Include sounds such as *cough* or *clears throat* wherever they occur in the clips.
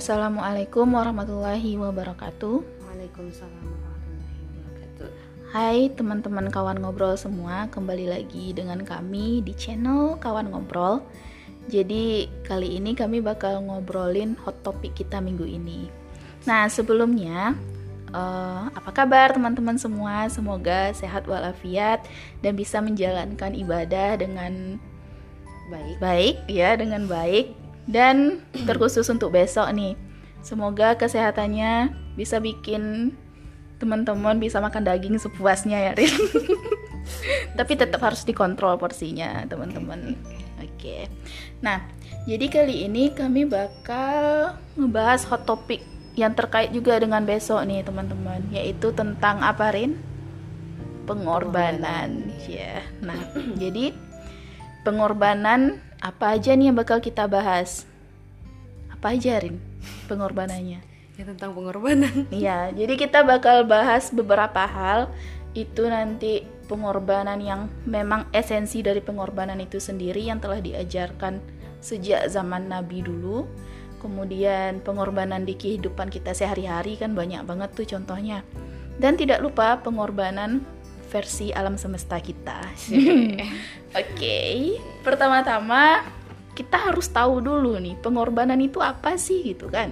Assalamualaikum warahmatullahi wabarakatuh. Waalaikumsalam warahmatullahi wabarakatuh. Hai teman-teman kawan ngobrol semua, kembali lagi dengan kami di channel Kawan Ngobrol. Jadi kali ini kami bakal ngobrolin hot topic kita minggu ini. Nah sebelumnya, eh, apa kabar teman-teman semua? Semoga sehat walafiat dan bisa menjalankan ibadah dengan Baik. baik ya dengan baik dan terkhusus untuk besok nih semoga kesehatannya bisa bikin teman-teman bisa makan daging sepuasnya ya Rin. *laughs* Tapi tetap harus dikontrol porsinya teman-teman. Oke. Nah jadi kali ini kami bakal ngebahas hot topic yang terkait juga dengan besok nih teman-teman. Yaitu tentang apa Rin? Pengorbanan. Ya nah jadi pengorbanan apa aja nih yang bakal kita bahas? Apa aja Rin pengorbanannya? Ya tentang pengorbanan. *laughs* Iya, jadi kita bakal bahas beberapa hal itu nanti pengorbanan yang memang esensi dari pengorbanan itu sendiri yang telah diajarkan sejak zaman Nabi dulu. Kemudian pengorbanan di kehidupan kita sehari-hari kan banyak banget tuh contohnya. Dan tidak lupa pengorbanan versi alam semesta kita. *laughs* Oke, pertama-tama kita harus tahu dulu nih pengorbanan itu apa sih gitu kan.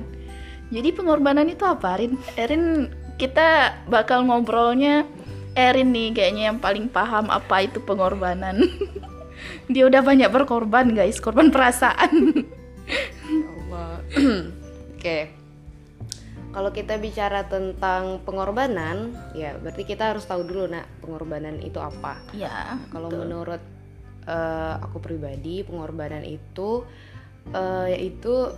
Jadi pengorbanan itu apa, Rin? Erin kita bakal ngobrolnya Erin nih kayaknya yang paling paham apa itu pengorbanan. *laughs* Dia udah banyak berkorban guys, korban perasaan. *laughs* Ya Allah. *clears throat* Oke. Kalau kita bicara tentang pengorbanan, ya berarti kita harus tahu dulu nak pengorbanan itu apa. ya, Kalau menurut eh, aku pribadi, pengorbanan itu eh, yaitu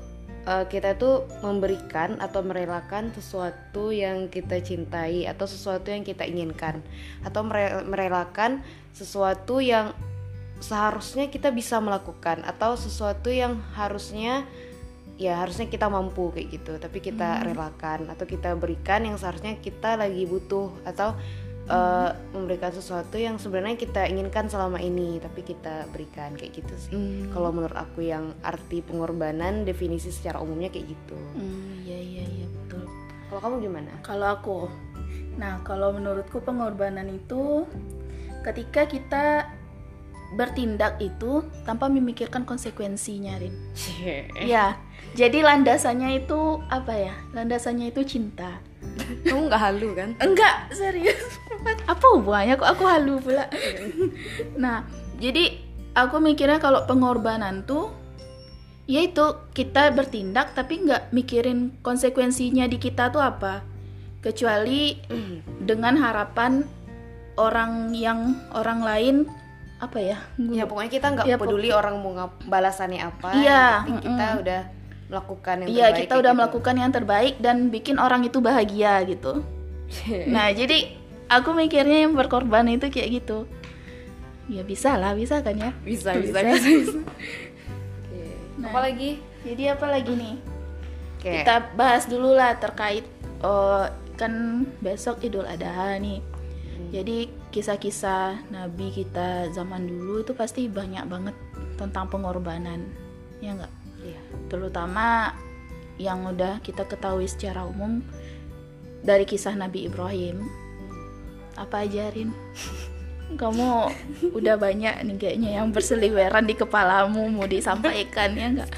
eh, kita tuh memberikan atau merelakan sesuatu yang kita cintai atau sesuatu yang kita inginkan atau mere- merelakan sesuatu yang seharusnya kita bisa melakukan atau sesuatu yang harusnya ya harusnya kita mampu kayak gitu tapi kita relakan atau kita berikan yang seharusnya kita lagi butuh atau eh, memberikan sesuatu yang sebenarnya kita inginkan selama ini tapi kita berikan kayak gitu sih Hmm. kalau menurut aku yang arti pengorbanan definisi secara umumnya kayak gitu Hmm, iya iya iya betul. kalau kamu gimana Kalau aku, nah kalau menurutku pengorbanan itu ketika kita bertindak itu tanpa memikirkan konsekuensinya, Rin. *laughs* Ya, jadi landasannya itu apa ya? Landasannya itu cinta. kamu nggak halu kan Enggak, serius. Apa hubungannya kok aku halu pula? nah, jadi aku mikirnya kalau pengorbanan tuh yaitu kita bertindak tapi nggak mikirin konsekuensinya di kita tuh apa. Kecuali dengan harapan orang yang orang lain apa ya? ya pokoknya kita nggak Ya, peduli orang mau balasannya apa Iya, kita mm-mm. udah melakukan yang Iya, terbaik kita udah gitu. melakukan yang terbaik dan bikin orang itu bahagia gitu. *laughs* Nah, jadi aku mikirnya yang berkorban itu kayak gitu. Ya bisa lah, bisa kan ya? bisa bisa Bisa. bisa, bisa. *laughs* Oke. Nah. apa lagi Jadi apa lagi nih? Oke. Kita bahas dulu lah terkait oh, kan besok Idul Adha nih. Jadi kisah-kisah Nabi kita zaman dulu itu pasti banyak banget tentang pengorbanan, ya enggak? Terutama yang udah kita ketahui secara umum dari kisah Nabi Ibrahim. Apa ajarin? *laughs* Kamu udah banyak nih kayaknya yang berseliweran di kepalamu mau disampaikan ya enggak?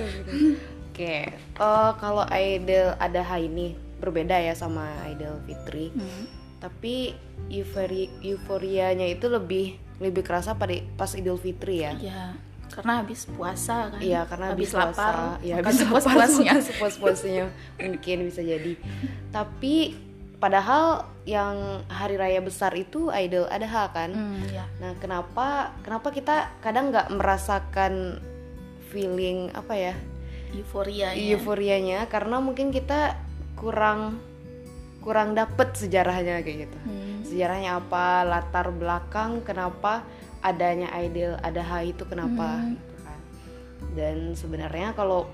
Oke, eh, kalau Idul Adha ini berbeda ya sama Idul Fitri, Hmm. tapi eufori euforianya itu lebih lebih kerasa pada pas Idul Fitri ya. Ya, karena habis puasa kan. Iya, karena habis, lapar, puasa, ya habis sepuas-puasnya. sepuas-puasnya mungkin bisa jadi. Tapi padahal yang hari raya besar itu Idul Adha kan. Hmm, ya. Nah, kenapa kenapa kita kadang nggak merasakan feeling apa ya? Euforia euforianya karena mungkin kita kurang kurang dapet sejarahnya kayak gitu Hmm. sejarahnya apa latar belakang kenapa adanya Idul Adha itu kenapa? Hmm. gitu kan. Dan sebenarnya kalau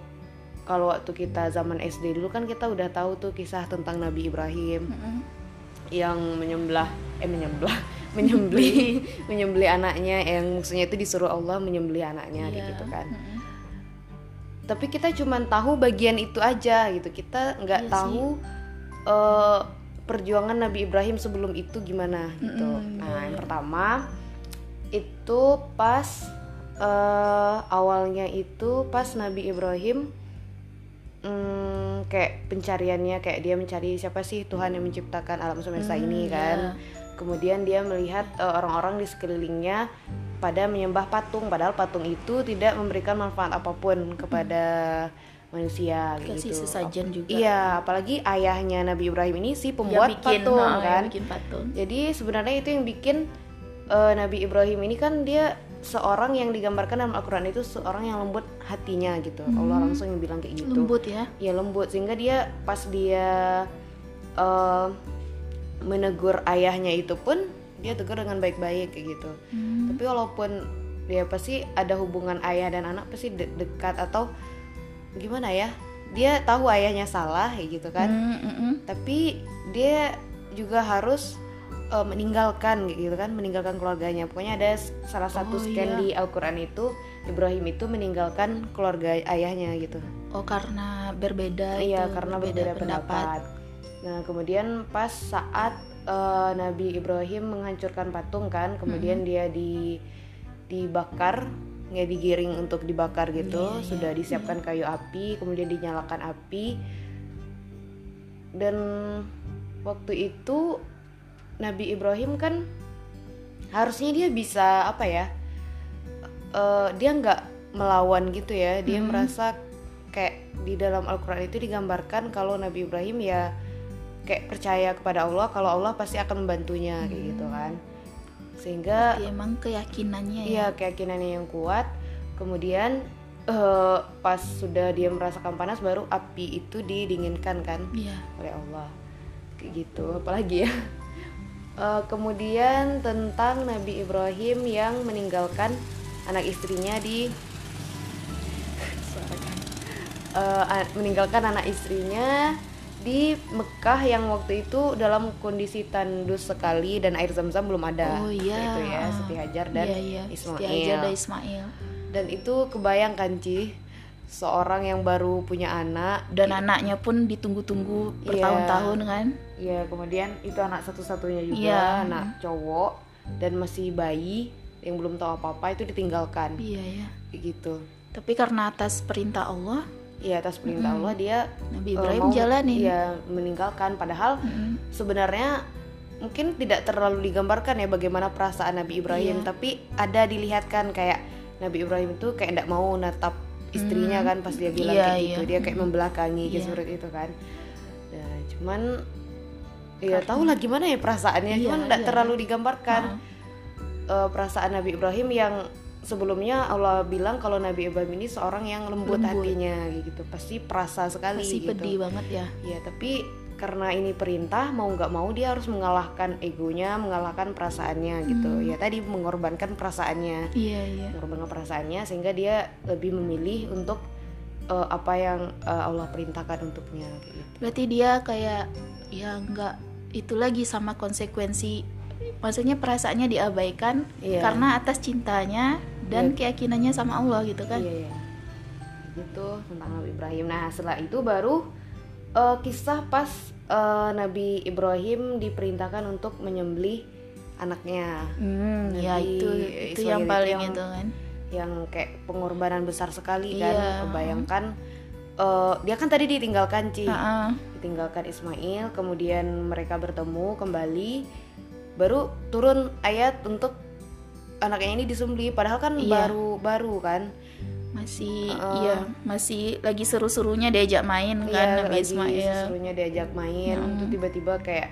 kalau waktu kita zaman SD dulu kan kita udah tahu tuh kisah tentang Nabi Ibrahim. Mm-mm. yang menyembelih eh menyembelih *laughs* menyembelih menyembelih anaknya yang maksudnya itu disuruh Allah menyembelih anaknya kayak Iya. gitu kan. Mm-mm. tapi kita cuma tahu bagian itu aja gitu. Kita nggak Iya tahu eh, perjuangan Nabi Ibrahim sebelum itu gimana gitu. Mm-mm, nah yang pertama itu pas eh, awalnya itu pas Nabi Ibrahim hmm, kayak pencariannya kayak dia mencari siapa sih Tuhan yang menciptakan alam semesta Hmm, ini kan. kemudian dia melihat eh, orang-orang di sekelilingnya pada menyembah patung padahal patung itu tidak memberikan manfaat apa pun kepada manusia kasih gitu. sesajen juga. iya apalagi ayahnya Nabi Ibrahim ini si pembuat bikin patung nah, kan. bikin patung. Jadi sebenarnya itu yang bikin eh, Nabi Ibrahim ini kan dia seorang yang digambarkan dalam Al-Quran itu seorang yang lembut hatinya gitu Allah langsung yang bilang kayak gitu Hmm. lembut ya ya lembut sehingga dia pas dia eh, menegur ayahnya itu pun dia tegur dengan baik-baik kayak gitu Hmm. tapi walaupun dia pasti ada hubungan ayah dan anak pasti de- dekat atau gimana ya dia tahu ayahnya salah kayak gitu kan Hmm, mm, mm. tapi dia juga harus eh, meninggalkan gitu kan meninggalkan keluarganya. Pokoknya ada salah satu Oh, scan iya. di Al-Quran itu Ibrahim itu meninggalkan keluarga ayahnya gitu. Oh karena berbeda iya itu, karena berbeda pendapat. nah kemudian pas saat eh, Nabi Ibrahim menghancurkan patung kan kemudian dia di dibakar ya digiring untuk dibakar gitu Iya, iya, sudah disiapkan kayu api kemudian dinyalakan api. Dan waktu itu Nabi Ibrahim kan harusnya dia bisa apa ya eh, dia nggak melawan gitu ya dia Hmm. merasa kayak di dalam Al-Quran itu digambarkan kalau Nabi Ibrahim ya kayak percaya kepada Allah kalau Allah pasti akan membantunya kayak gitu kan sehingga Berarti emang keyakinannya ya Iya keyakinannya yang kuat. Kemudian eh, pas sudah dia merasakan panas baru api itu didinginkan kan iya oleh Allah. Kayak gitu. Apalagi ya. Eh, kemudian tentang Nabi Ibrahim yang meninggalkan anak istrinya di *laughs* a- meninggalkan anak istrinya di Mekah yang waktu itu dalam kondisi tandus sekali dan air zam-zam belum ada. Oh, iya. Itu ya, Siti Hajar dan iya, iya. Ismail. Siti Hajar dan Ismail Dan itu kebayangkan Ci, seorang yang baru punya anak dan anaknya pun ditunggu-tunggu Iya. bertahun-tahun kan Ya, kemudian itu anak satu-satunya juga, Iya. anak cowok dan masih bayi yang belum tahu apa-apa itu ditinggalkan. iya ya Kayak gitu. tapi karena atas perintah Allah Iya, atas perintah Allah dia Nabi eh, Ibrahim mau- jalanin Iya, meninggalkan padahal Mm-mm. sebenarnya mungkin tidak terlalu digambarkan ya bagaimana perasaan Nabi Ibrahim, Iya. tapi ada dilihatkan kayak Nabi Ibrahim itu kayak tidak mau natap istrinya kan pas dia bilang Iya, kayak gitu, iya. dia kayak membelakangi kayak Iya. seperti itu kan. Nah, cuman ya tahu lah gimana ya perasaannya, Iya, cuman tidak iya. terlalu digambarkan Heeh. eh, perasaan Nabi Ibrahim yang sebelumnya Allah bilang kalau Nabi Ibrahim ini seorang yang lembut, Lembut. hatinya gitu, pasti perasa sekali masih gitu. pedih banget ya Ya, tapi karena ini perintah mau nggak mau dia harus mengalahkan egonya, mengalahkan perasaannya gitu. Hmm. Ya tadi mengorbankan perasaannya, iya iya mengorbankan perasaannya sehingga dia lebih memilih untuk eh, apa yang eh, Allah perintahkan untuknya gitu. berarti dia kayak ya nggak itu lagi sama konsekuensi maksudnya perasaannya diabaikan Iya. karena atas cintanya dan keyakinannya sama Allah gitu kan Iya, iya. Gitu tentang Nabi Ibrahim. Nah, setelah itu baru eh, kisah pas eh, Nabi Ibrahim diperintahkan untuk menyembelih anaknya. Hmm, ya itu itu Ismail yang itu paling yang- itu kan yang kayak pengorbanan besar sekali kan Iya. kebayangkan eh, dia kan tadi ditinggalkan Ci Heeh. ditinggalkan Ismail kemudian mereka bertemu kembali baru turun ayat untuk anaknya ini disembelih padahal kan Iya. baru baru kan masih Heeh. iya masih lagi seru-serunya diajak main kan Iya, Nabi lagi Ismail serunya diajak main Mm. itu tiba-tiba kayak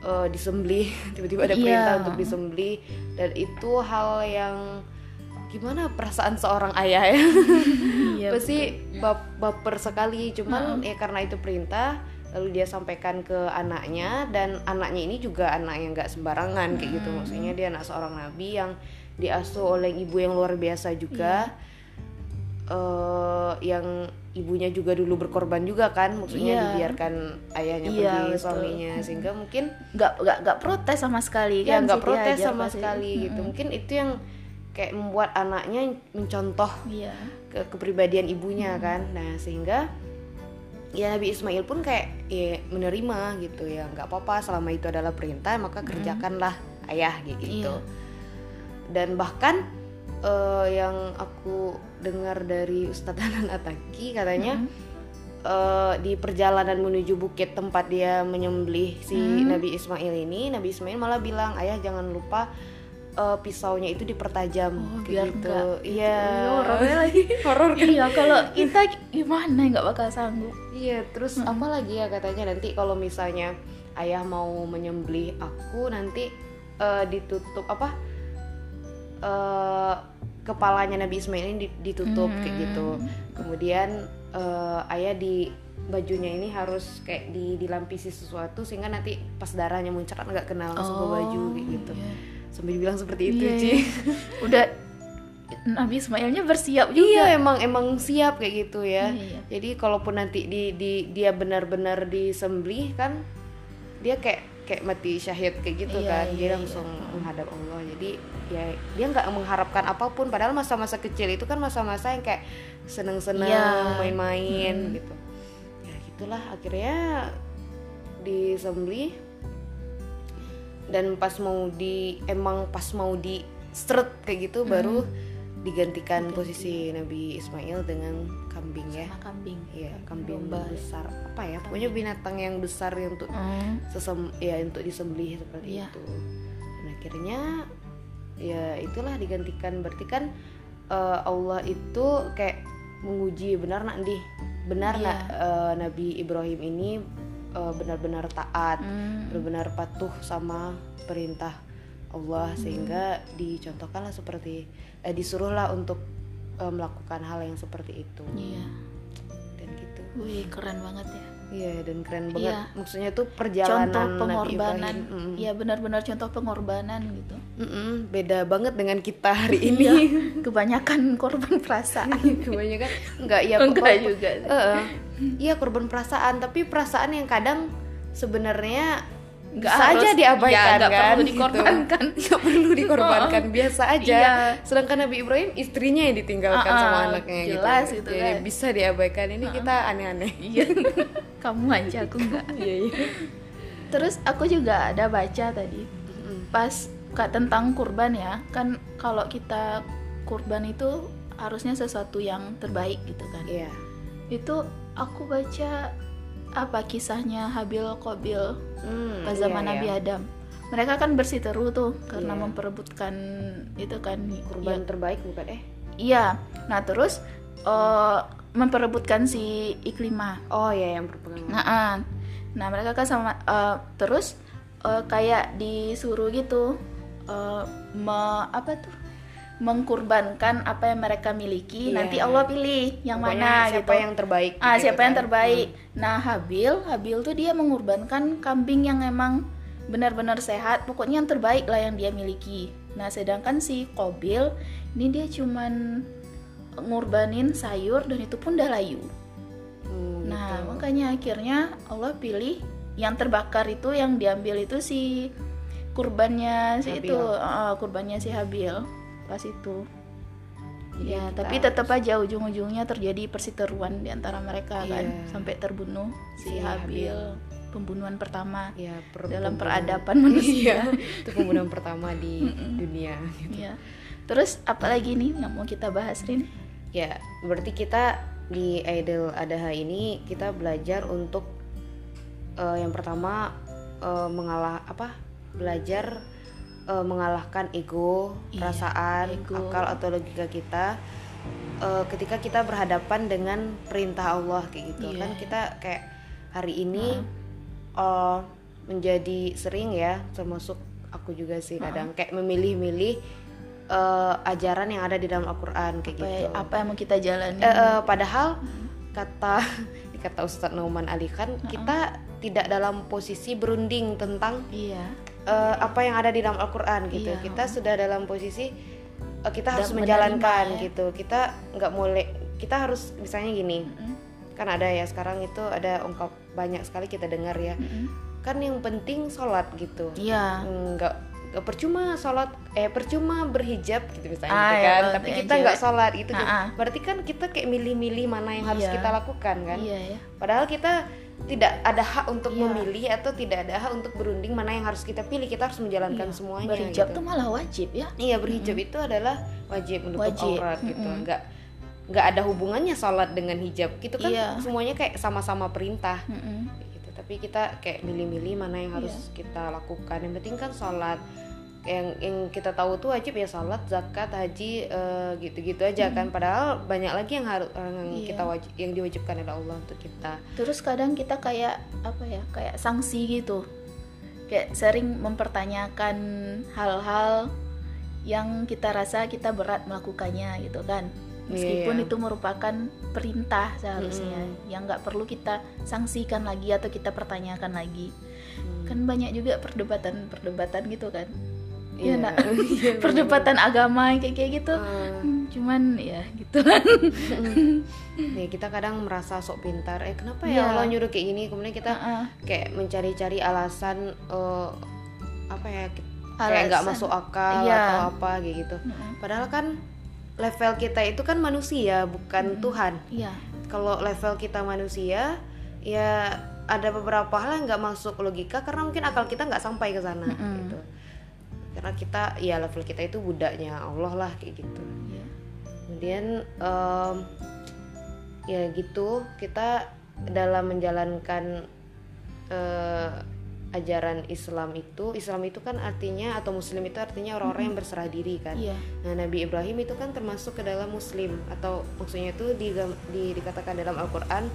eh, disembelih *laughs* tiba-tiba ada Iya. perintah untuk disembelih dan itu hal yang gimana perasaan seorang ayah ya? *laughs* Iya, pasti bap- baper sekali cuman ya karena itu perintah lalu dia sampaikan ke anaknya dan anaknya ini juga anak yang nggak sembarangan kayak gitu. Maksudnya dia anak seorang nabi yang diasuh oleh ibu yang luar biasa juga eh yang ibunya juga dulu berkorban juga kan maksudnya Iya. dibiarkan ayahnya Iya, pergi betul. suaminya sehingga mungkin nggak nggak nggak protes sama sekali ya kan nggak protes sama pasti. sekali gitu. Mungkin itu yang kayak membuat anaknya mencontoh iya. ke kepribadian ibunya kan. Nah sehingga ya Nabi Ismail pun kayak ya menerima gitu. Ya nggak apa-apa selama itu adalah perintah maka kerjakanlah ayah kayak gitu. Iya. dan bahkan eh, yang aku dengar dari Ustadz *laughs* Hanan Ataki katanya Mm. eh, di perjalanan menuju bukit tempat dia menyembelih si Hmm. Nabi Ismail ini Nabi Ismail malah bilang ayah jangan lupa eh, pisaunya itu dipertajam. Oh, kayak biar gitu. enggak iya. horornya lagi. *laughs* Horor kan. Iya kalau kita gimana nggak bakal sanggup? Iya, terus apa lagi ya katanya nanti kalau misalnya ayah mau menyembelih aku nanti eh, ditutup apa eh, kepalanya Nabi Ismail ini di- ditutup kayak gitu. Kemudian eh, ayah di bajunya ini harus kayak di dilampisi sesuatu sehingga nanti pas darahnya muncrat nggak kena langsung ke baju kayak gitu. iya. Sampai dibilang seperti itu, Iya, Ci. iya. *laughs* udah Nabi Ismailnya bersiap juga Iya, emang emang siap kayak gitu ya. Iya. Jadi kalaupun nanti di, di dia benar-benar disembelih kan dia kayak kayak mati syahid kayak gitu Iya, kan. Dia iya, langsung menghadap Allah. Jadi ya dia nggak mengharapkan apa pun padahal masa-masa kecil itu kan masa-masa yang kayak seneng-seneng, Iya. main-main gitu. Ya gitulah akhirnya disembelih dan pas mau di emang pas mau di stret kayak gitu baru digantikan posisi Nabi Ismail dengan kambing ya. sama kambing Iya, kambing domba. besar. Apa ya? Pokoknya binatang yang besar yang untuk Hmm. sesem ya untuk disembelih seperti Iya. itu. Dan akhirnya ya itulah digantikan berarti kan eh, Allah itu kayak menguji benar nak di benar Iya. nak eh, Nabi Ibrahim ini eh, benar-benar taat, Hmm. benar-benar patuh sama perintah Allah Hmm. sehingga dicontohkanlah seperti eh, disuruhlah untuk eh, melakukan hal yang seperti itu iya dan gitu. wih keren banget ya Iya dan keren banget. Iya. Maksudnya tuh perjalanan contoh pengorbanan Ibrahim. Mm-mm. ya benar-benar contoh pengorbanan gitu Mm-mm, beda banget dengan kita hari ini. Iya, *laughs* kebanyakan korban perasaan *laughs* Kebanyakan enggak ya enggak juga. Iya korban perasaan, tapi perasaan yang kadang sebenarnya Nggak bisa harus- aja diabaikan ya, nggak kan. perlu gitu. dikorbankan. Nggak perlu dikorbankan, biasa aja. Iya. Sedangkan Nabi Ibrahim istrinya yang ditinggalkan Ah, sama ah, anaknya jelas gitu. gitu kan. bisa diabaikan. Ini kita aneh-aneh. iya *laughs* kamu aja aku enggak *laughs* Iya, iya. terus aku juga ada baca tadi pas kak tentang kurban ya kan kalau kita kurban itu harusnya sesuatu yang terbaik gitu kan Iya. itu aku baca apa kisahnya Habil Kobil Hmm, pas zaman iya, Nabi iya. Adam mereka kan bersiteru tuh karena Iya. memperebutkan itu kan Kurban terbaik bukan eh? iya nah terus eh, memperebutkan si Iklimah Oh iya yang berpegang. Nah, ah. nah mereka kan sama eh, terus eh, kayak disuruh gitu eh, me- apa tuh mengkurbankan apa yang mereka miliki Iya. nanti Allah pilih yang Pokoknya mana siapa gitu yang terbaik ah gitu siapa yang kan. terbaik nah Habil Habil tuh dia mengorbankan kambing yang emang benar-benar sehat pokoknya yang terbaik lah yang dia miliki nah sedangkan si Kobil ini dia cuman ngorbanin sayur dan itu pun udah layu Hmm, Nah, gitu. makanya akhirnya Allah pilih yang terbakar itu yang diambil itu si kurbannya si Habil. itu, uh, kurbannya si Habil pas itu. Jadi Ya, kita tapi tetap aja ujung-ujungnya terjadi persiteruan di antara mereka kan Iya. sampai terbunuh si, Si Habil, Habil. pembunuhan pertama ya per- dalam peradaban *laughs* manusia. Iya, itu pembunuhan pertama di dunia gitu. Iya. Terus apalagi nih yang mau kita bahas Rin? Ya, berarti kita di Idul Adha ini kita belajar untuk eh, yang pertama eh, mengalah apa? Belajar eh, mengalahkan ego, Iya, perasaan, ego. akal atau logika kita eh, ketika kita berhadapan dengan perintah Allah kayak gitu. Iya. Kan kita kayak hari ini eh, menjadi sering ya, termasuk aku juga sih kadang kayak memilih-milih eh, ajaran yang ada di dalam Al-Qur'an kayak Apa, gitu. apa yang mau kita jalani? Eh, eh, padahal kata *laughs* kata Ustadz Nauman Ali kan kita tidak dalam posisi berunding tentang Iya. Eh, apa yang ada di dalam Al-Qur'an gitu. Iya. Kita sudah dalam posisi eh, kita harus Dan menjalankan menerima, ya. gitu. Kita nggak boleh kita harus misalnya gini. Mm-mm. Kan ada ya sekarang itu ada ungkap banyak sekali kita dengar ya. Mm-mm. Kan yang penting sholat gitu. Iya. nggak Gak percuma sholat eh percuma berhijab gitu misalnya Ah, gitu ya, kan kalau tapi kita nggak sholat itu kan. Ah, ah. berarti kan kita kayak milih-milih mana yang harus Iya. kita lakukan kan iya ya padahal kita tidak ada hak untuk Iya. memilih atau tidak ada hak untuk berunding mana yang harus kita pilih kita harus menjalankan Iya. semuanya berhijab gitu. tuh malah wajib ya iya berhijab itu adalah wajib menutup Wajib, aurat gitu mm-mm. nggak nggak ada hubungannya sholat dengan hijab gitu kan Iya. semuanya kayak sama-sama perintah kayak gitu tapi kita kayak milih-milih mana yang harus Iya. kita lakukan yang penting kan sholat yang yang kita tahu tuh wajib ya sholat zakat haji eh, gitu-gitu aja kan. Padahal banyak lagi yang harus yang Iya. kita wajib yang diwajibkan oleh Allah untuk kita. Terus kadang kita kayak apa ya kayak sanksi gitu. Kayak sering mempertanyakan hal-hal yang kita rasa kita berat melakukannya gitu kan. Meskipun Iya. itu merupakan perintah seharusnya yang nggak perlu kita sanksikan lagi atau kita pertanyakan lagi. Hmm. kan banyak juga perdebatan-perdebatan gitu kan Iya, Iya. nak? *laughs* Iya, perdebatan agama kayak kayak gitu bener. Hmm, cuman ya gitu kan Nih kita kadang merasa sok pintar eh kenapa Iya. ya Allah nyuruh kayak gini kemudian kita Heeh. kayak mencari-cari alasan eh, apa ya kayak Alasan. nggak masuk akal Iya. atau apa kayak gitu Heeh. padahal kan level kita itu kan manusia bukan Tuhan iya kalau level kita manusia ya ada beberapa hal yang nggak masuk logika karena mungkin akal kita nggak sampai ke sana Mm-mm. gitu karena kita ya level kita itu budaknya Allah lah kayak gitu. Iya. Kemudian em, ya gitu kita dalam menjalankan eh, ajaran Islam itu Islam itu kan artinya atau Muslim itu artinya orang-orang yang berserah diri kan. Iya. Nah, Nabi Ibrahim itu kan termasuk ke dalam Muslim atau maksudnya itu di, di- dikatakan dalam Al-Qur'an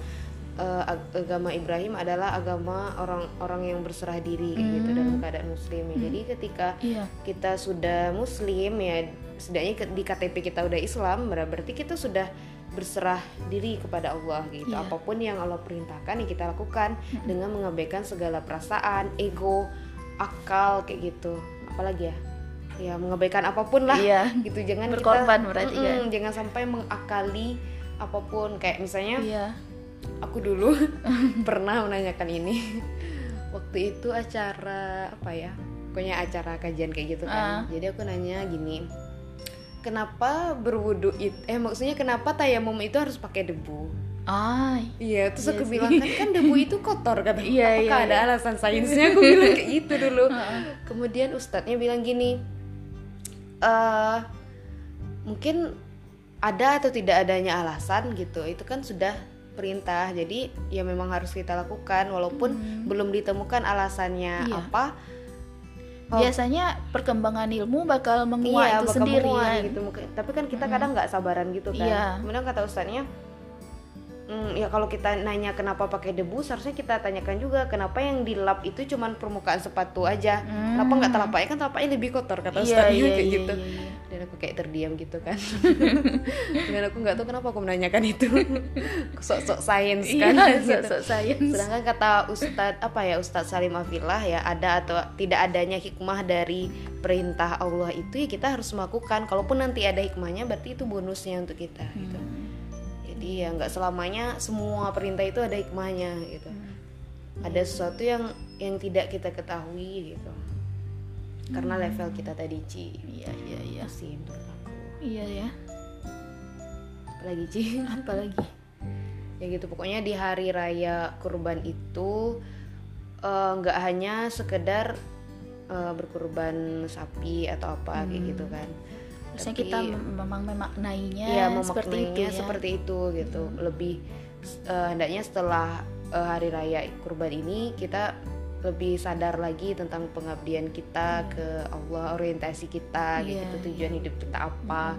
ag- agama Ibrahim adalah agama orang-orang yang berserah diri kayak gitu Hmm. dalam keadaan Muslim. ya. Jadi ketika iya kita sudah Muslim ya setidaknya di KTP kita udah Islam berarti kita sudah berserah diri kepada Allah gitu. Iya. Apa pun yang Allah perintahkan yang kita lakukan dengan mengabaikan segala perasaan, ego, akal kayak gitu. Apalagi ya? Ya mengabaikan apa pun lah iya *laughs* gitu jangan Berkorban kita, berarti Mm-mm, kan? jangan sampai mengakali apa pun kayak misalnya iya aku dulu *laughs* pernah menanyakan ini waktu itu acara apa ya pokoknya acara kajian kayak gitu Ah. kan jadi aku nanya gini kenapa berwudu it eh maksudnya kenapa tayamum itu harus pakai debu ah Iya, terus Iya aku sih. bilang kan, kan debu itu kotor kata. Iya, Apakah iya, ada iya. alasan sainsnya? Aku bilang kayak gitu dulu. Heeh. *laughs* Kemudian ustadznya bilang gini, eh mungkin ada atau tidak adanya alasan gitu. Itu kan sudah perintah. Jadi ya memang harus kita lakukan walaupun Hmm. belum ditemukan alasannya Iya. apa. Oh. biasanya perkembangan ilmu bakal menguat iya, itu bakal menguat gitu. Tapi kan kita kadang nggak sabaran gitu kan. Iya. Kemudian kata ustadznya, "Hmm, ya kalau kita nanya kenapa pakai debu, seharusnya kita tanyakan juga kenapa yang di lap itu cuman permukaan sepatu aja. Hmm. Kenapa nggak telapaknya kan telapaknya lebih kotor kata iya ustadznya iya kayak iya, gitu. iya, iya. Dan aku kayak terdiam gitu kan. *laughs* Dan aku nggak tahu kenapa aku menanyakan itu. *laughs* Sok-sok sains Iya, kan. gitu. sok-sok sains. Sedangkan kata Ustadz apa ya Ustadz Salim Afillah ya ada atau tidak adanya hikmah dari perintah Allah itu ya kita harus melakukan. Kalaupun nanti ada hikmahnya berarti itu bonusnya untuk kita gitu. Hmm. Jadi ya nggak selamanya semua perintah itu ada hikmahnya gitu. Ada sesuatu yang yang tidak kita ketahui gitu. Karena level kita tadi Ci. iya iya iya sih menurut aku. iya ya Apalagi Ci? *laughs* apalagi ya gitu pokoknya di hari raya kurban itu eh, nggak hanya sekedar eh, berkurban sapi atau apa kayak Hmm. gitu kan Harusnya Tapi- kita mem- memang memaknainya ya seperti itu ya. seperti itu gitu. Lebih eh, hendaknya setelah eh, hari raya kurban ini kita lebih sadar lagi tentang pengabdian kita ke Allah orientasi kita Iya, gitu tujuan iya. hidup kita apa.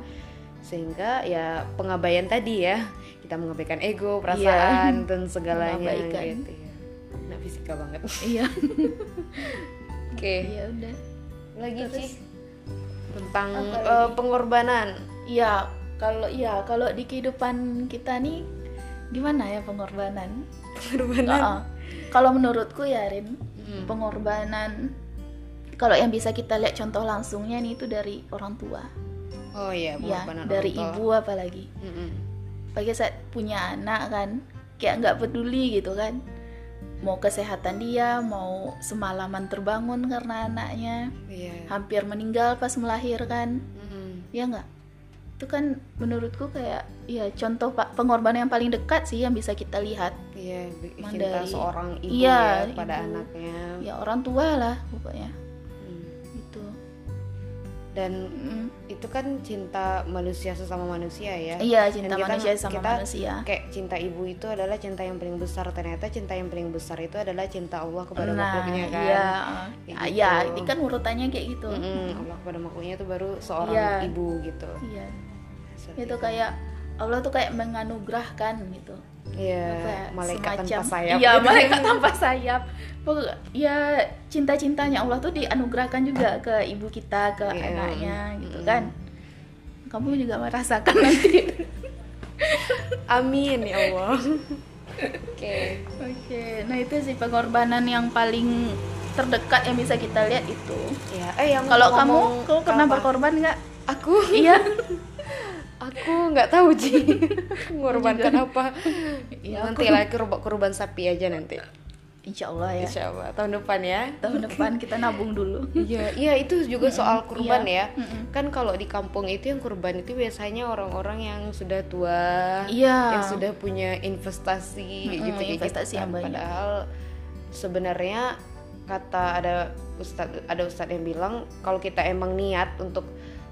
Sehingga ya pengabaian tadi ya kita mengabaikan ego perasaan dan *laughs* segalanya Mengabaikan. gitu ya. Nah fisika banget. Iya. *laughs* Oke. Iya udah. Lagi Terus? Tentang lagi? pengorbanan Iya, kalau iya kalau di kehidupan kita nih gimana ya pengorbanan? pengorbanan Heeh. Kalau menurutku ya Rin, Hmm. pengorbanan kalau yang bisa kita lihat contoh langsungnya nih itu dari orang tua. oh iya Ya, dari orang tua. ibu apalagi. Mm-mm. Bagi saat punya anak kan, kayak nggak peduli gitu kan. Mau kesehatan dia mau semalaman terbangun karena anaknya Iya. hampir meninggal pas melahirkan Mm-mm. ya nggak itu kan menurutku kayak ya contoh pak pengorbanan yang paling dekat sih yang bisa kita lihat Iya, Emang cinta dari- seorang ibu Iya, ya pada ibu. anaknya. ya orang tua lah pokoknya Dan Mm. itu kan cinta manusia sesama manusia ya. iya cinta Dan kita- manusia sama kita manusia Kayak cinta ibu itu adalah cinta yang paling besar. Ternyata cinta yang paling besar itu adalah cinta Allah kepada nah makhluknya kan. iya Kayak Ah, gitu. ya ini kan urutannya kayak gitu Mm-mm, Allah kepada makhluknya itu baru seorang Iya. ibu gitu. iya Seperti itu kayak Allah tuh kayak menganugerahkan gitu Iya, ya, malaikat tanpa semacam- sayap. Iya, gitu. malaikat tanpa sayap. Ya cinta-cintanya Allah tuh dianugerahkan juga ke ibu kita, ke Iya. anaknya gitu Mm. kan. Kamu juga merasakan nanti. Amin ya Allah. Oke. Oke, nah itu sih pengorbanan yang paling terdekat yang bisa kita lihat itu. Ya, eh yang Kalau kamu, kamu pernah berkorban nggak? Aku, Iya. *laughs* aku nggak tahu Ji. *laughs* Mengorbankan apa? Iya, nanti lah kurban, kurban sapi aja nanti. Insya Allah ya. Insya Allah tahun depan ya. Tahun depan *laughs* kita nabung dulu. Iya, iya itu juga soal kurban iya. ya. Kan kalau di kampung itu yang kurban itu biasanya orang-orang yang sudah tua, Iya. yang sudah punya investasi Mm-mm, gitu kayak gitu investasi yang banyak. Padahal sebenarnya kata ada ustadz ada ustadz yang bilang kalau kita emang niat untuk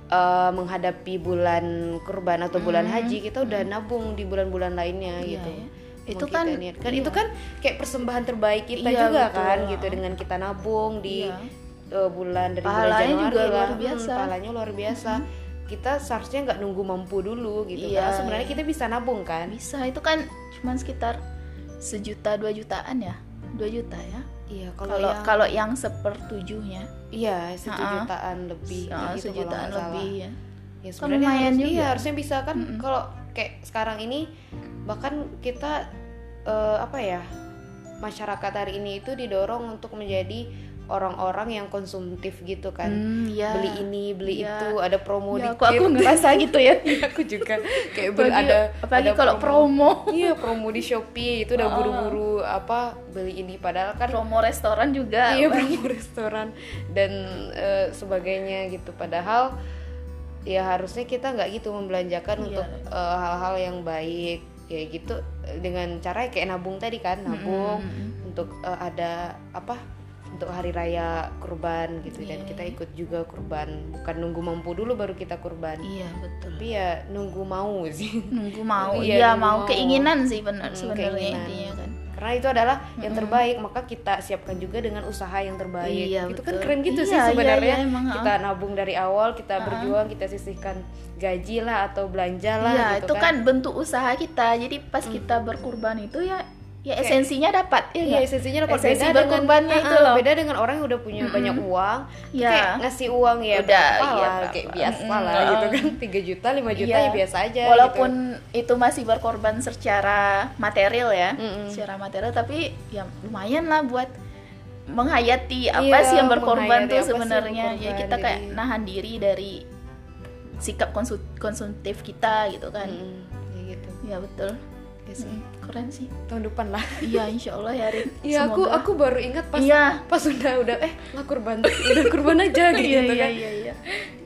eh, menghadapi bulan kurban atau bulan Mm. haji kita udah nabung di bulan-bulan lainnya Iya, gitu. ya. Emang Itu kan kan iya. itu kan kayak persembahan terbaik kita Iya, juga betul. kan gitu dengan kita nabung di Iya. eh, bulan dari bulan Pahalanya Januari juga lah. luar Hmm, biasa. pahalanya luar biasa. Kita seharusnya nggak nunggu mampu dulu gitu. Iya, Karena sebenarnya iya. kita bisa nabung kan. Bisa itu kan cuma sekitar sejuta dua jutaan ya, dua juta ya. Iya, kalau Kalau yang kalau yang sepertujuhnya, iya satu Ha-ha. jutaan lebih kayak gitu kalau sejutaan salah. lebih ya. Ya Kan sebenarnya lumayan harus- juga. Iya, harusnya bisa kan Mm-mm. kalau kayak sekarang ini bahkan kita eh, apa ya? Masyarakat hari ini itu didorong untuk menjadi orang-orang yang konsumtif gitu kan. Hmm, ya. Beli ini, beli Iya. itu, ada promo Ya, dikit. aku aku ngerasa gitu ya. *laughs* aku juga kayak beli Apalagi, ada apalagi ada kalau promo. iya promo di Shopee itu udah Oh. buru-buru apa beli ini padahal kan promo restoran juga. iya apalagi. *laughs* promo restoran dan eh, sebagainya gitu padahal ya harusnya kita nggak gitu membelanjakan Iya. untuk eh, hal-hal yang baik kayak gitu dengan cara kayak nabung tadi kan nabung Mm-mm. untuk eh, ada apa untuk hari raya kurban gitu. Dan Iya, kita iya. ikut juga kurban. Bukan nunggu mampu dulu baru kita kurban. Iya betul. tapi ya nunggu mau sih. Nunggu *laughs* mau, Iya, iya nunggu mau. mau. keinginan sih benar Hmm, sebenarnya intinya kan. karena itu adalah yang terbaik. Maka kita siapkan juga dengan usaha yang terbaik. Iya, itu kan keren gitu Iya, sih iya, sebenarnya. iya, emang, kita nabung dari awal kita berjuang kita sisihkan gaji lah atau belanja lah Iya, gitu itu kan. bentuk usaha kita. Jadi pas kita berkurban itu ya ya Kayak- esensinya dapat ya nggak? esensinya dapat Esensi beda dengan berkorbannya itu loh. beda dengan orang yang udah punya banyak uang Iya. kayak ngasih uang ya Udah, berapa iya, lah kayak biasa Mm-mm, lah gitu kan *laughs* 3 juta 5 juta Iya. ya biasa aja Walaupun gitu. itu masih berkorban secara material ya, Mm-mm. secara material tapi ya lumayan lah buat menghayati apa Iya, sih yang berkorban tuh sebenarnya. Ya kita kayak jadi- nahan diri dari sikap konsu- konsumtif kita gitu kan. Mm-mm, kayak gitu Ya betul. Ya sih. Mm, Keren sih. tahun depan lah Iya, insya Allah ya Rin. Iya aku aku baru ingat pas Iya. pas udah udah eh nggak kurban udah kurban aja *laughs* gitu Iya, iya, kan iya, iya.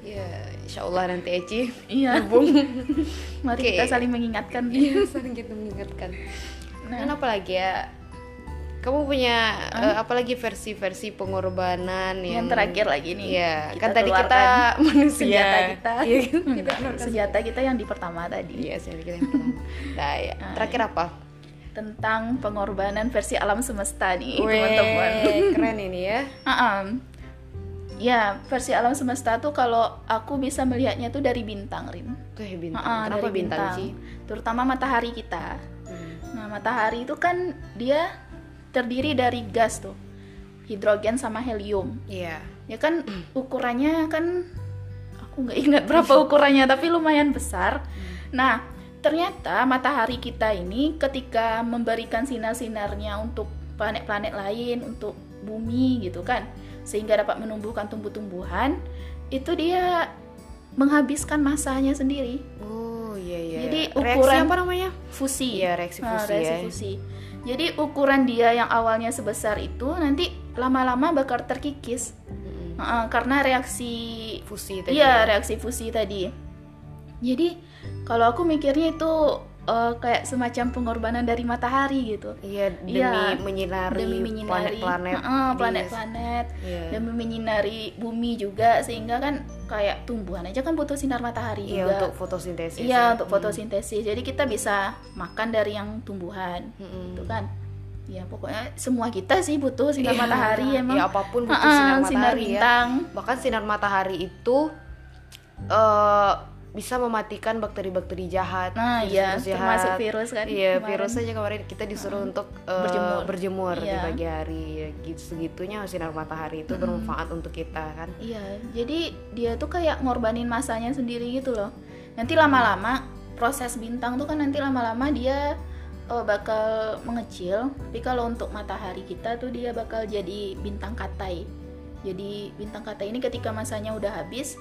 ya insya Allah nanti Eci Iya. nabung *laughs* Mari Oke. kita saling mengingatkan. iya saling gitu mengingatkan Nah. dan apalagi ya kamu punya eh, apalagi versi-versi pengorbanan yang, yang terakhir lagi nih. Iya, kita kan tadi kita manusia senjata kita. Iya, kan? Enggak, senjata kita yang di pertama tadi. Iya, senjata kita yang pertama. Nah, ya. Ah, terakhir apa? Tentang pengorbanan versi alam semesta nih, teman-teman. keren ini ya. Ah-am. Ya, versi alam semesta tuh kalau aku bisa melihatnya tuh dari bintang, Rin. Tuh bintang. Ah, Kenapa dari bintang, sih? Terutama matahari kita. Hmm. Nah, matahari itu kan dia terdiri dari gas tuh. Hidrogen sama helium. Iya. Ya kan ukurannya kan aku nggak ingat berapa ukurannya tapi lumayan besar. Nah, ternyata matahari kita ini ketika memberikan sinar-sinarnya untuk planet-planet lain, untuk bumi gitu kan, sehingga dapat menumbuhkan tumbuh-tumbuhan, itu dia menghabiskan masanya sendiri. Oh, iya iya. Jadi Reaksi ukuran- apa namanya? fusi. Iya, reaksi Nah, fusi reaksi ya. fusi. Jadi ukuran dia yang awalnya sebesar itu nanti lama-lama bakal terkikis. Mm-mm. Heeh, karena reaksi fusi tadi Iya, reaksi fusi tadi. Jadi kalau aku mikirnya itu eh, kayak semacam pengorbanan dari matahari gitu. iya demi Iya, menyinari, Demi menyinari planet-planet planet-planet Iya. demi menyinari bumi juga sehingga kan kayak tumbuhan aja kan butuh sinar matahari Iya, juga. untuk fotosintesis Iya, ya. untuk fotosintesis. Jadi kita bisa makan dari yang tumbuhan. Mm-mm. Itu kan. Ya, pokoknya semua kita sih butuh sinar Iya, matahari emang. ya apa pun butuh sinar sinar matahari ya. bintang. bahkan sinar matahari itu eh bisa mematikan bakteri-bakteri jahat Nah, iya, jahat. termasuk virus kan. iya kemarin. virus saja kemarin kita disuruh untuk eh, Berjemur. berjemur di Iya. pagi hari ya, gitu segitunya sinar matahari itu bermanfaat untuk kita kan Iya, jadi dia tuh kayak ngorbanin masanya sendiri gitu loh. Nanti lama-lama proses bintang tuh kan nanti lama-lama dia eh, bakal mengecil. Tapi kalau untuk matahari kita tuh dia bakal jadi bintang katai. Jadi bintang katai ini ketika masanya udah habis,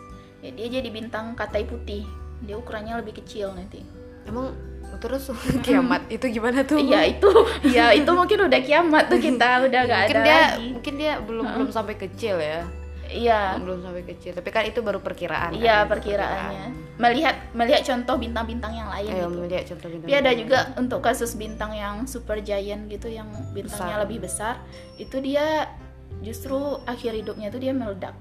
ya dia jadi bintang katai putih. Dia ukurannya lebih kecil nanti. emang terus *laughs* kiamat itu gimana tuh Iya itu, *laughs* ya itu mungkin udah kiamat tuh kita udah gak mungkin ada dia lagi. mungkin dia belum belum sampai kecil ya Iya, belum sampai kecil tapi kan itu baru perkiraan kan? iya Itu perkiraannya. Melihat melihat contoh bintang-bintang yang lain Ayo gitu. melihat contoh bintang Tapi ada juga untuk kasus bintang yang super giant gitu yang bintangnya Besar. lebih besar, itu dia justru akhir hidupnya tuh dia meledak.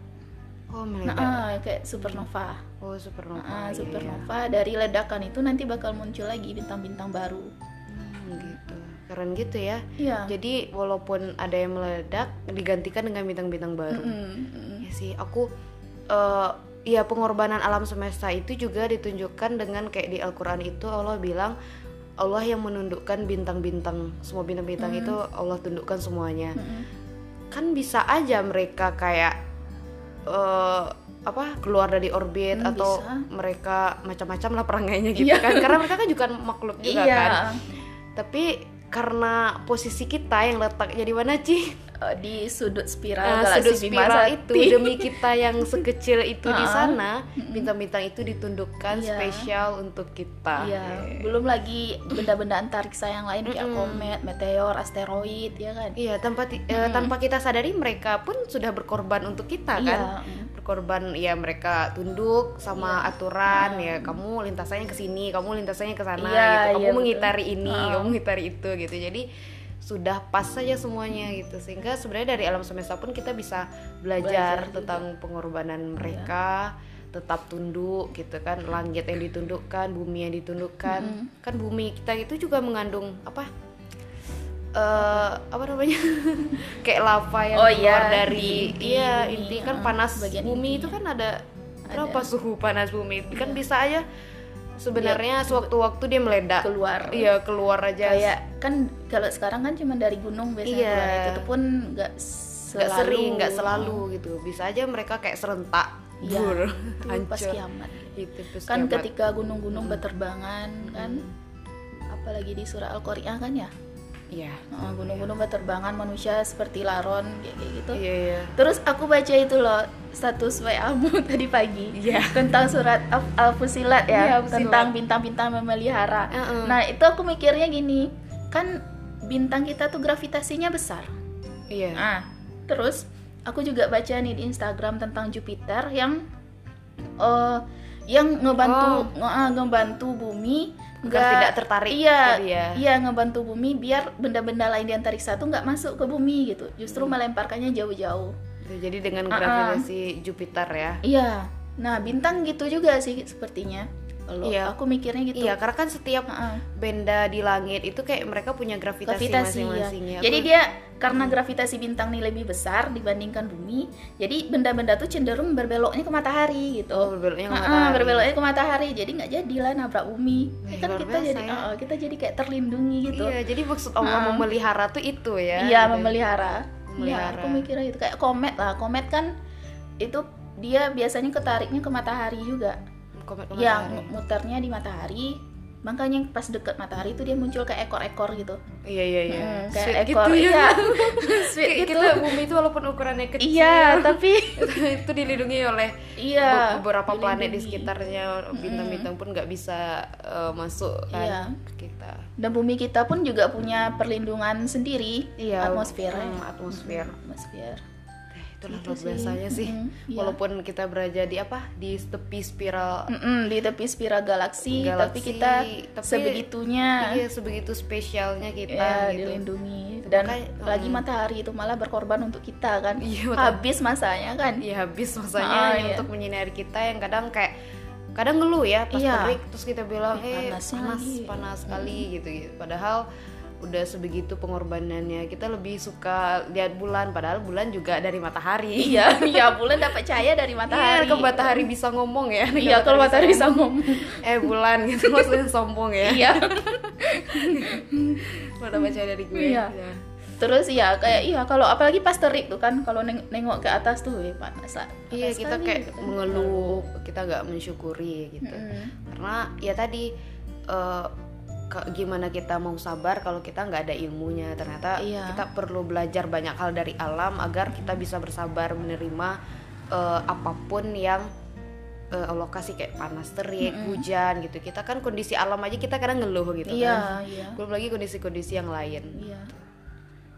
Oh Nah, meledak ah, kayak supernova. oh supernova Nah, iya, iya. supernova dari ledakan itu nanti bakal muncul lagi bintang-bintang baru. Hmm, gitu keren gitu ya Iya. jadi walaupun ada yang meledak digantikan dengan bintang-bintang baru Mm, mm. ya sih aku eh ya pengorbanan alam semesta itu juga ditunjukkan dengan kayak di Al-Quran itu Allah bilang Allah yang menundukkan bintang-bintang semua bintang-bintang Hmm. itu Allah tundukkan semuanya Mm-mm. kan bisa aja mereka kayak eh apa keluar dari orbit Hmm, atau bisa. mereka macam-macam lah perangainya gitu Iya. kan karena mereka kan juga makhluk juga Iya. kan tapi karena posisi kita yang letaknya di mana Ci? Eh, di sudut spiral Nah, galaksi sudut Bima spiral Sakti. itu demi kita yang sekecil itu di sana bintang-bintang itu ditundukkan Iya. spesial untuk kita. Iya, belum lagi benda-benda antariksa yang lain kayak Mm-mm. komet, meteor, asteroid, ya kan? Iya, tanpa ti- eh, tanpa kita sadari mereka pun sudah berkorban untuk kita kan. Iya. mm. Berkorban ya mereka tunduk sama aturan Iya. ya kamu lintasannya ke sini, kamu lintasannya ke sana Iya, gitu. Kamu iya, betul. mengitari ini, Ah. kamu mengitari itu gitu. Jadi sudah pas saja semuanya gitu. Sehingga sebenarnya dari alam semesta pun kita bisa belajar, Belajar juga. tentang pengorbanan mereka tetap tunduk gitu kan. Langit yang ditundukkan bumi yang ditundukkan. Mm-mm. kan bumi kita itu juga mengandung apa? Eh apa namanya? *laughs* Kayak lava yang Oh, keluar iya, dari di- iya inti kan ah, panas bumi intinya. itu kan ada. berapa suhu panas bumi? Kan Iya. bisa aja sebenarnya sewaktu-waktu dia meledak keluar. iya keluar aja Kayak kan kalau sekarang kan cuma dari gunung biasanya Iya. keluar. itu pun nggak nggak sering nggak selalu gitu bisa aja mereka kayak serentak Iya, bur Itu pas *laughs* hancur kiamat. itu pas Kan kiamat. ketika gunung-gunung berterbangan kan, apalagi di surah Al-Qari'ah kan ya. Iya Nah, gunung-gunung berterbangan manusia seperti laron kayak kayak gitu. iya iya Terus aku baca itu loh status WA-mu *laughs* tadi pagi Iya. tentang surat Al- Al-Fusilat ya, Iya, Fusilat. tentang bintang-bintang memelihara. Heeh. Nah, itu aku mikirnya gini, kan bintang kita tuh gravitasinya besar. iya Nah, terus aku juga baca nih di Instagram tentang Jupiter yang eh yang ngebantu nge- ah, ngebantu bumi nggak- tidak tertarik iya tadi ya. iya ngebantu bumi biar benda-benda lain di antariksa tuh nggak masuk ke bumi gitu justru Hmm. melemparkannya jauh-jauh jadi dengan Ah, ah. gravitasi Jupiter ya iya nah bintang gitu juga sih sepertinya kalau Iya. aku mikirnya gitu iya karena kan setiap ah. benda di langit itu kayak mereka punya gravitasi, gravitasi ya. masing-masing ya. Jadi Aku- dia karena gravitasi bintang nih lebih besar dibandingkan bumi, jadi benda-benda tuh cenderung berbeloknya ke matahari gitu. oh, berbeloknya ke Ah, ah, matahari. berbeloknya ke matahari, jadi nggak jadilah nabrak bumi. Wih, kan kita biasa jadi ya. ah, kita jadi kayak terlindungi gitu. Iya, jadi maksud Allah Ah. memelihara tuh itu ya. Iya, gitu. memelihara. Iya, Memelihara. aku mikirnya itu kayak komet lah. Komet kan itu dia biasanya ketariknya ke matahari juga. Komet Yang matahari. muternya di matahari. makanya pas deket matahari itu dia muncul kayak ekor-ekor gitu. Iya iya iya. Hmm, kayak Sweet ekor gitu ya. iya. *laughs* Sweet Kayak gitu. kita bumi itu walaupun ukurannya kecil. Iya tapi *laughs* itu dilindungi oleh iya be- beberapa planet di dilindungi. sekitarnya bintang-bintang pun nggak bisa eh, masuk kan Iya. ke kita. Dan bumi kita pun juga punya perlindungan sendiri. Iya atmosfer hmm, atmosfer. Atmosfer. Eh, itulah Gitu luar sih. biasanya sih Mm, iya. walaupun kita berada di apa di tepi spiral Mm-mm, di tepi spiral galaksi, tapi Galaksi, kita tapi- sebegitunya iya sebegitu spesialnya kita ya gitu dilindungi dan Makanya, lagi mm. matahari itu malah berkorban untuk kita kan Iya, betul. habis masanya kan Iya habis masanya Ah, iya. untuk menyinari kita yang kadang kayak kadang ngeluh ya pas Iya. terik terus kita bilang Ih, eh panas lagi." panas sekali gitu, gitu padahal udah sebegitu pengorbanannya. Kita lebih suka lihat bulan padahal bulan juga dari matahari. *laughs* Iya iya bulan dapat cahaya dari matahari. Iya, ke matahari bisa ngomong ya. Iya kalau matahari bisa ngomong. eh bulan gitu maksudnya sombong ya. Iya. Lo dapat cahaya dari gue. Iya. Ya. terus ya kayak iya kalau apalagi pas terik tuh kan kalau neng- nengok ke atas tuh eh, panas lah. iya kita kayak gitu. mengeluh kita nggak mensyukuri gitu. Mm-mm. karena ya tadi eh, ke- gimana kita mau sabar kalau kita nggak ada ilmunya. Ternyata Iya. kita perlu belajar banyak hal dari alam agar kita bisa bersabar menerima eh, apa pun yang eh, Allah kasih kayak panas terik hujan gitu. Kita kan kondisi alam aja kita kadang ngeluh gitu iya kan. iya. Belum lagi kondisi-kondisi yang lain. Iya.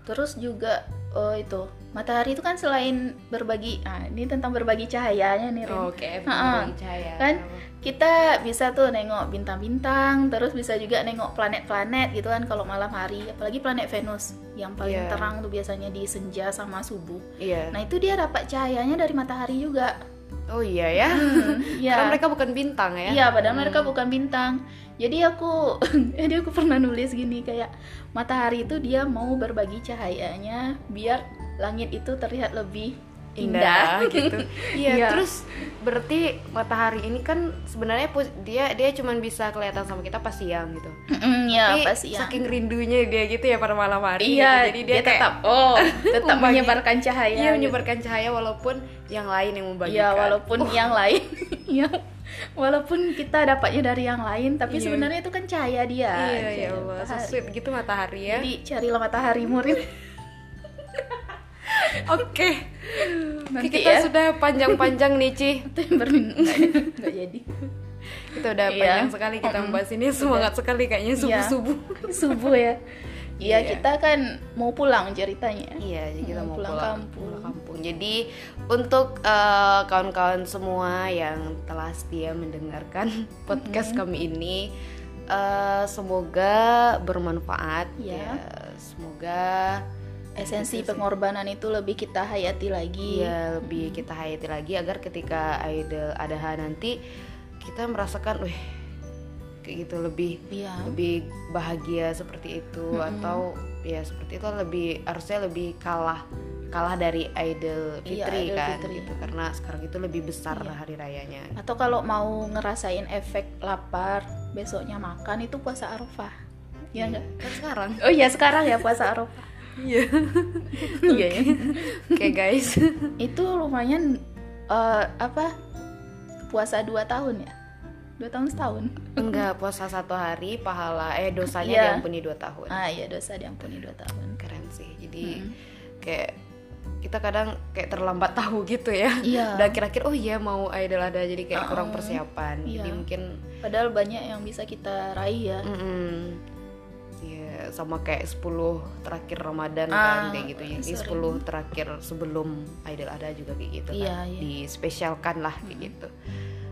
Terus juga oh itu matahari itu kan selain berbagi, ah ini tentang berbagi cahayanya nih Rin. oke Ha-ha. berbagi cahaya Kan kita bisa tuh nengok bintang-bintang, terus bisa juga nengok planet-planet gitu kan kalau malam hari, apalagi planet Venus yang paling Iya. terang tuh biasanya di senja sama subuh. iya Nah itu dia dapat cahayanya dari matahari juga. Oh iya ya *laughs* Iya. karena mereka bukan bintang ya Iya, padahal mereka bukan bintang. Jadi aku, *laughs* jadi aku pernah nulis gini kayak matahari itu dia mau berbagi cahayanya biar langit itu terlihat lebih indah. indah *laughs* gitu. Iya, Iya. terus berarti matahari ini kan sebenarnya dia dia cuman bisa kelihatan sama kita pas siang gitu. Mm, ya Tapi pasti ya. saking rindunya dia gitu ya pada malam hari. Iya, gitu. jadi dia, kayak tetap oh *laughs* tetap membagi- menyebarkan cahaya. iya gitu. menyebarkan cahaya walaupun yang lain yang membagikan. Iya, walaupun yang lain *laughs* yang walaupun kita dapatnya dari yang lain, tapi Iya. sebenarnya itu kan cahaya dia. Iya ya Allah, so sweet gitu matahari ya. Jadi carilah matahari murid. *laughs* Oke. Nanti kita ya. sudah panjang-panjang nih, Ci. *laughs* Nggak jadi. Kita udah Iya. panjang sekali kita membahas ini. Semangat sekali kayaknya subuh-subuh. *laughs* subuh ya Iya Iya. kita kan mau pulang ceritanya Iya, jadi kita Mau mau pulang pulang, kampung. pulang kampung. Jadi untuk eh, kawan-kawan semua yang telah setia mendengarkan podcast kami ini, eh, semoga bermanfaat. Iya. Ya, semoga esensi Gitu sih. pengorbanan itu lebih kita hayati lagi Iya lebih kita hayati lagi agar ketika idol ada nanti kita merasakan, wih kayak gitu lebih Iya. lebih bahagia seperti itu atau ya seperti itu lebih harusnya lebih kalah kalah dari idol Iya, fitri Idul kan Fitri. gitu karena sekarang itu lebih besar Iya. hari rayanya atau kalau mau ngerasain efek lapar besoknya makan itu puasa arafah ya enggak kan sekarang oh iya sekarang ya puasa arafah iya. *laughs* Iya ya. oke. Guys. *laughs* Itu lumayan eh, apa puasa dua tahun ya? Dua tahun setahun? Enggak puasa satu hari pahala eh dosanya Iya. diampuni dua tahun. Ah iya dosa diampuni dua tahun. Keren sih. Jadi kayak kita kadang kayak terlambat tahu gitu ya. Iya. *laughs* udah kira-kira oh iya mau idol ada jadi kayak kurang persiapan. Jadi Iya. mungkin padahal banyak yang bisa kita raih ya. Mm-mm. Ya, sama kayak 10 terakhir Ramadan Ah, kan kayak gitu ya. Sering. 10 terakhir sebelum Idol ada juga kayak gitu Iya, kan. iya. Dispesialkan lah kayak gitu.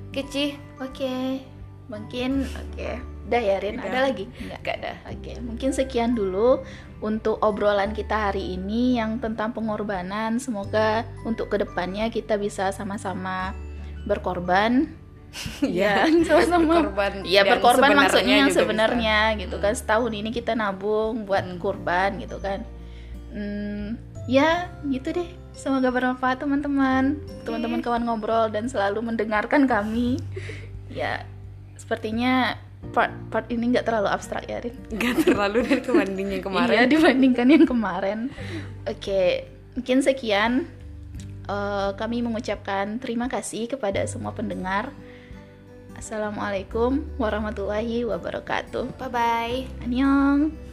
Keci, Oke, mungkin oke. Udah ya Rin, Udah. ada lagi? Enggak. gak ada. Oke, mungkin sekian dulu untuk obrolan kita hari ini yang tentang pengorbanan. Semoga untuk ke depannya kita bisa sama-sama berkorban. Ya, *laughs* sama-sama. Berkorban Iya, dan berkorban maksudnya yang sebenarnya gitu kan. Setahun ini kita nabung buat Hmm. kurban gitu kan. Hmm, ya, gitu deh. Semoga bermanfaat teman-teman. Teman-teman kawan ngobrol dan selalu mendengarkan kami. *laughs* Ya, sepertinya part part ini nggak terlalu abstrak ya, Rin. Gak terlalu dari kebanding yang *laughs* Iya, kemarin. dibandingkan yang kemarin. Oke, mungkin sekian. Eh, kami mengucapkan terima kasih kepada semua pendengar. Assalamualaikum warahmatullahi wabarakatuh. Bye bye. Annyeong.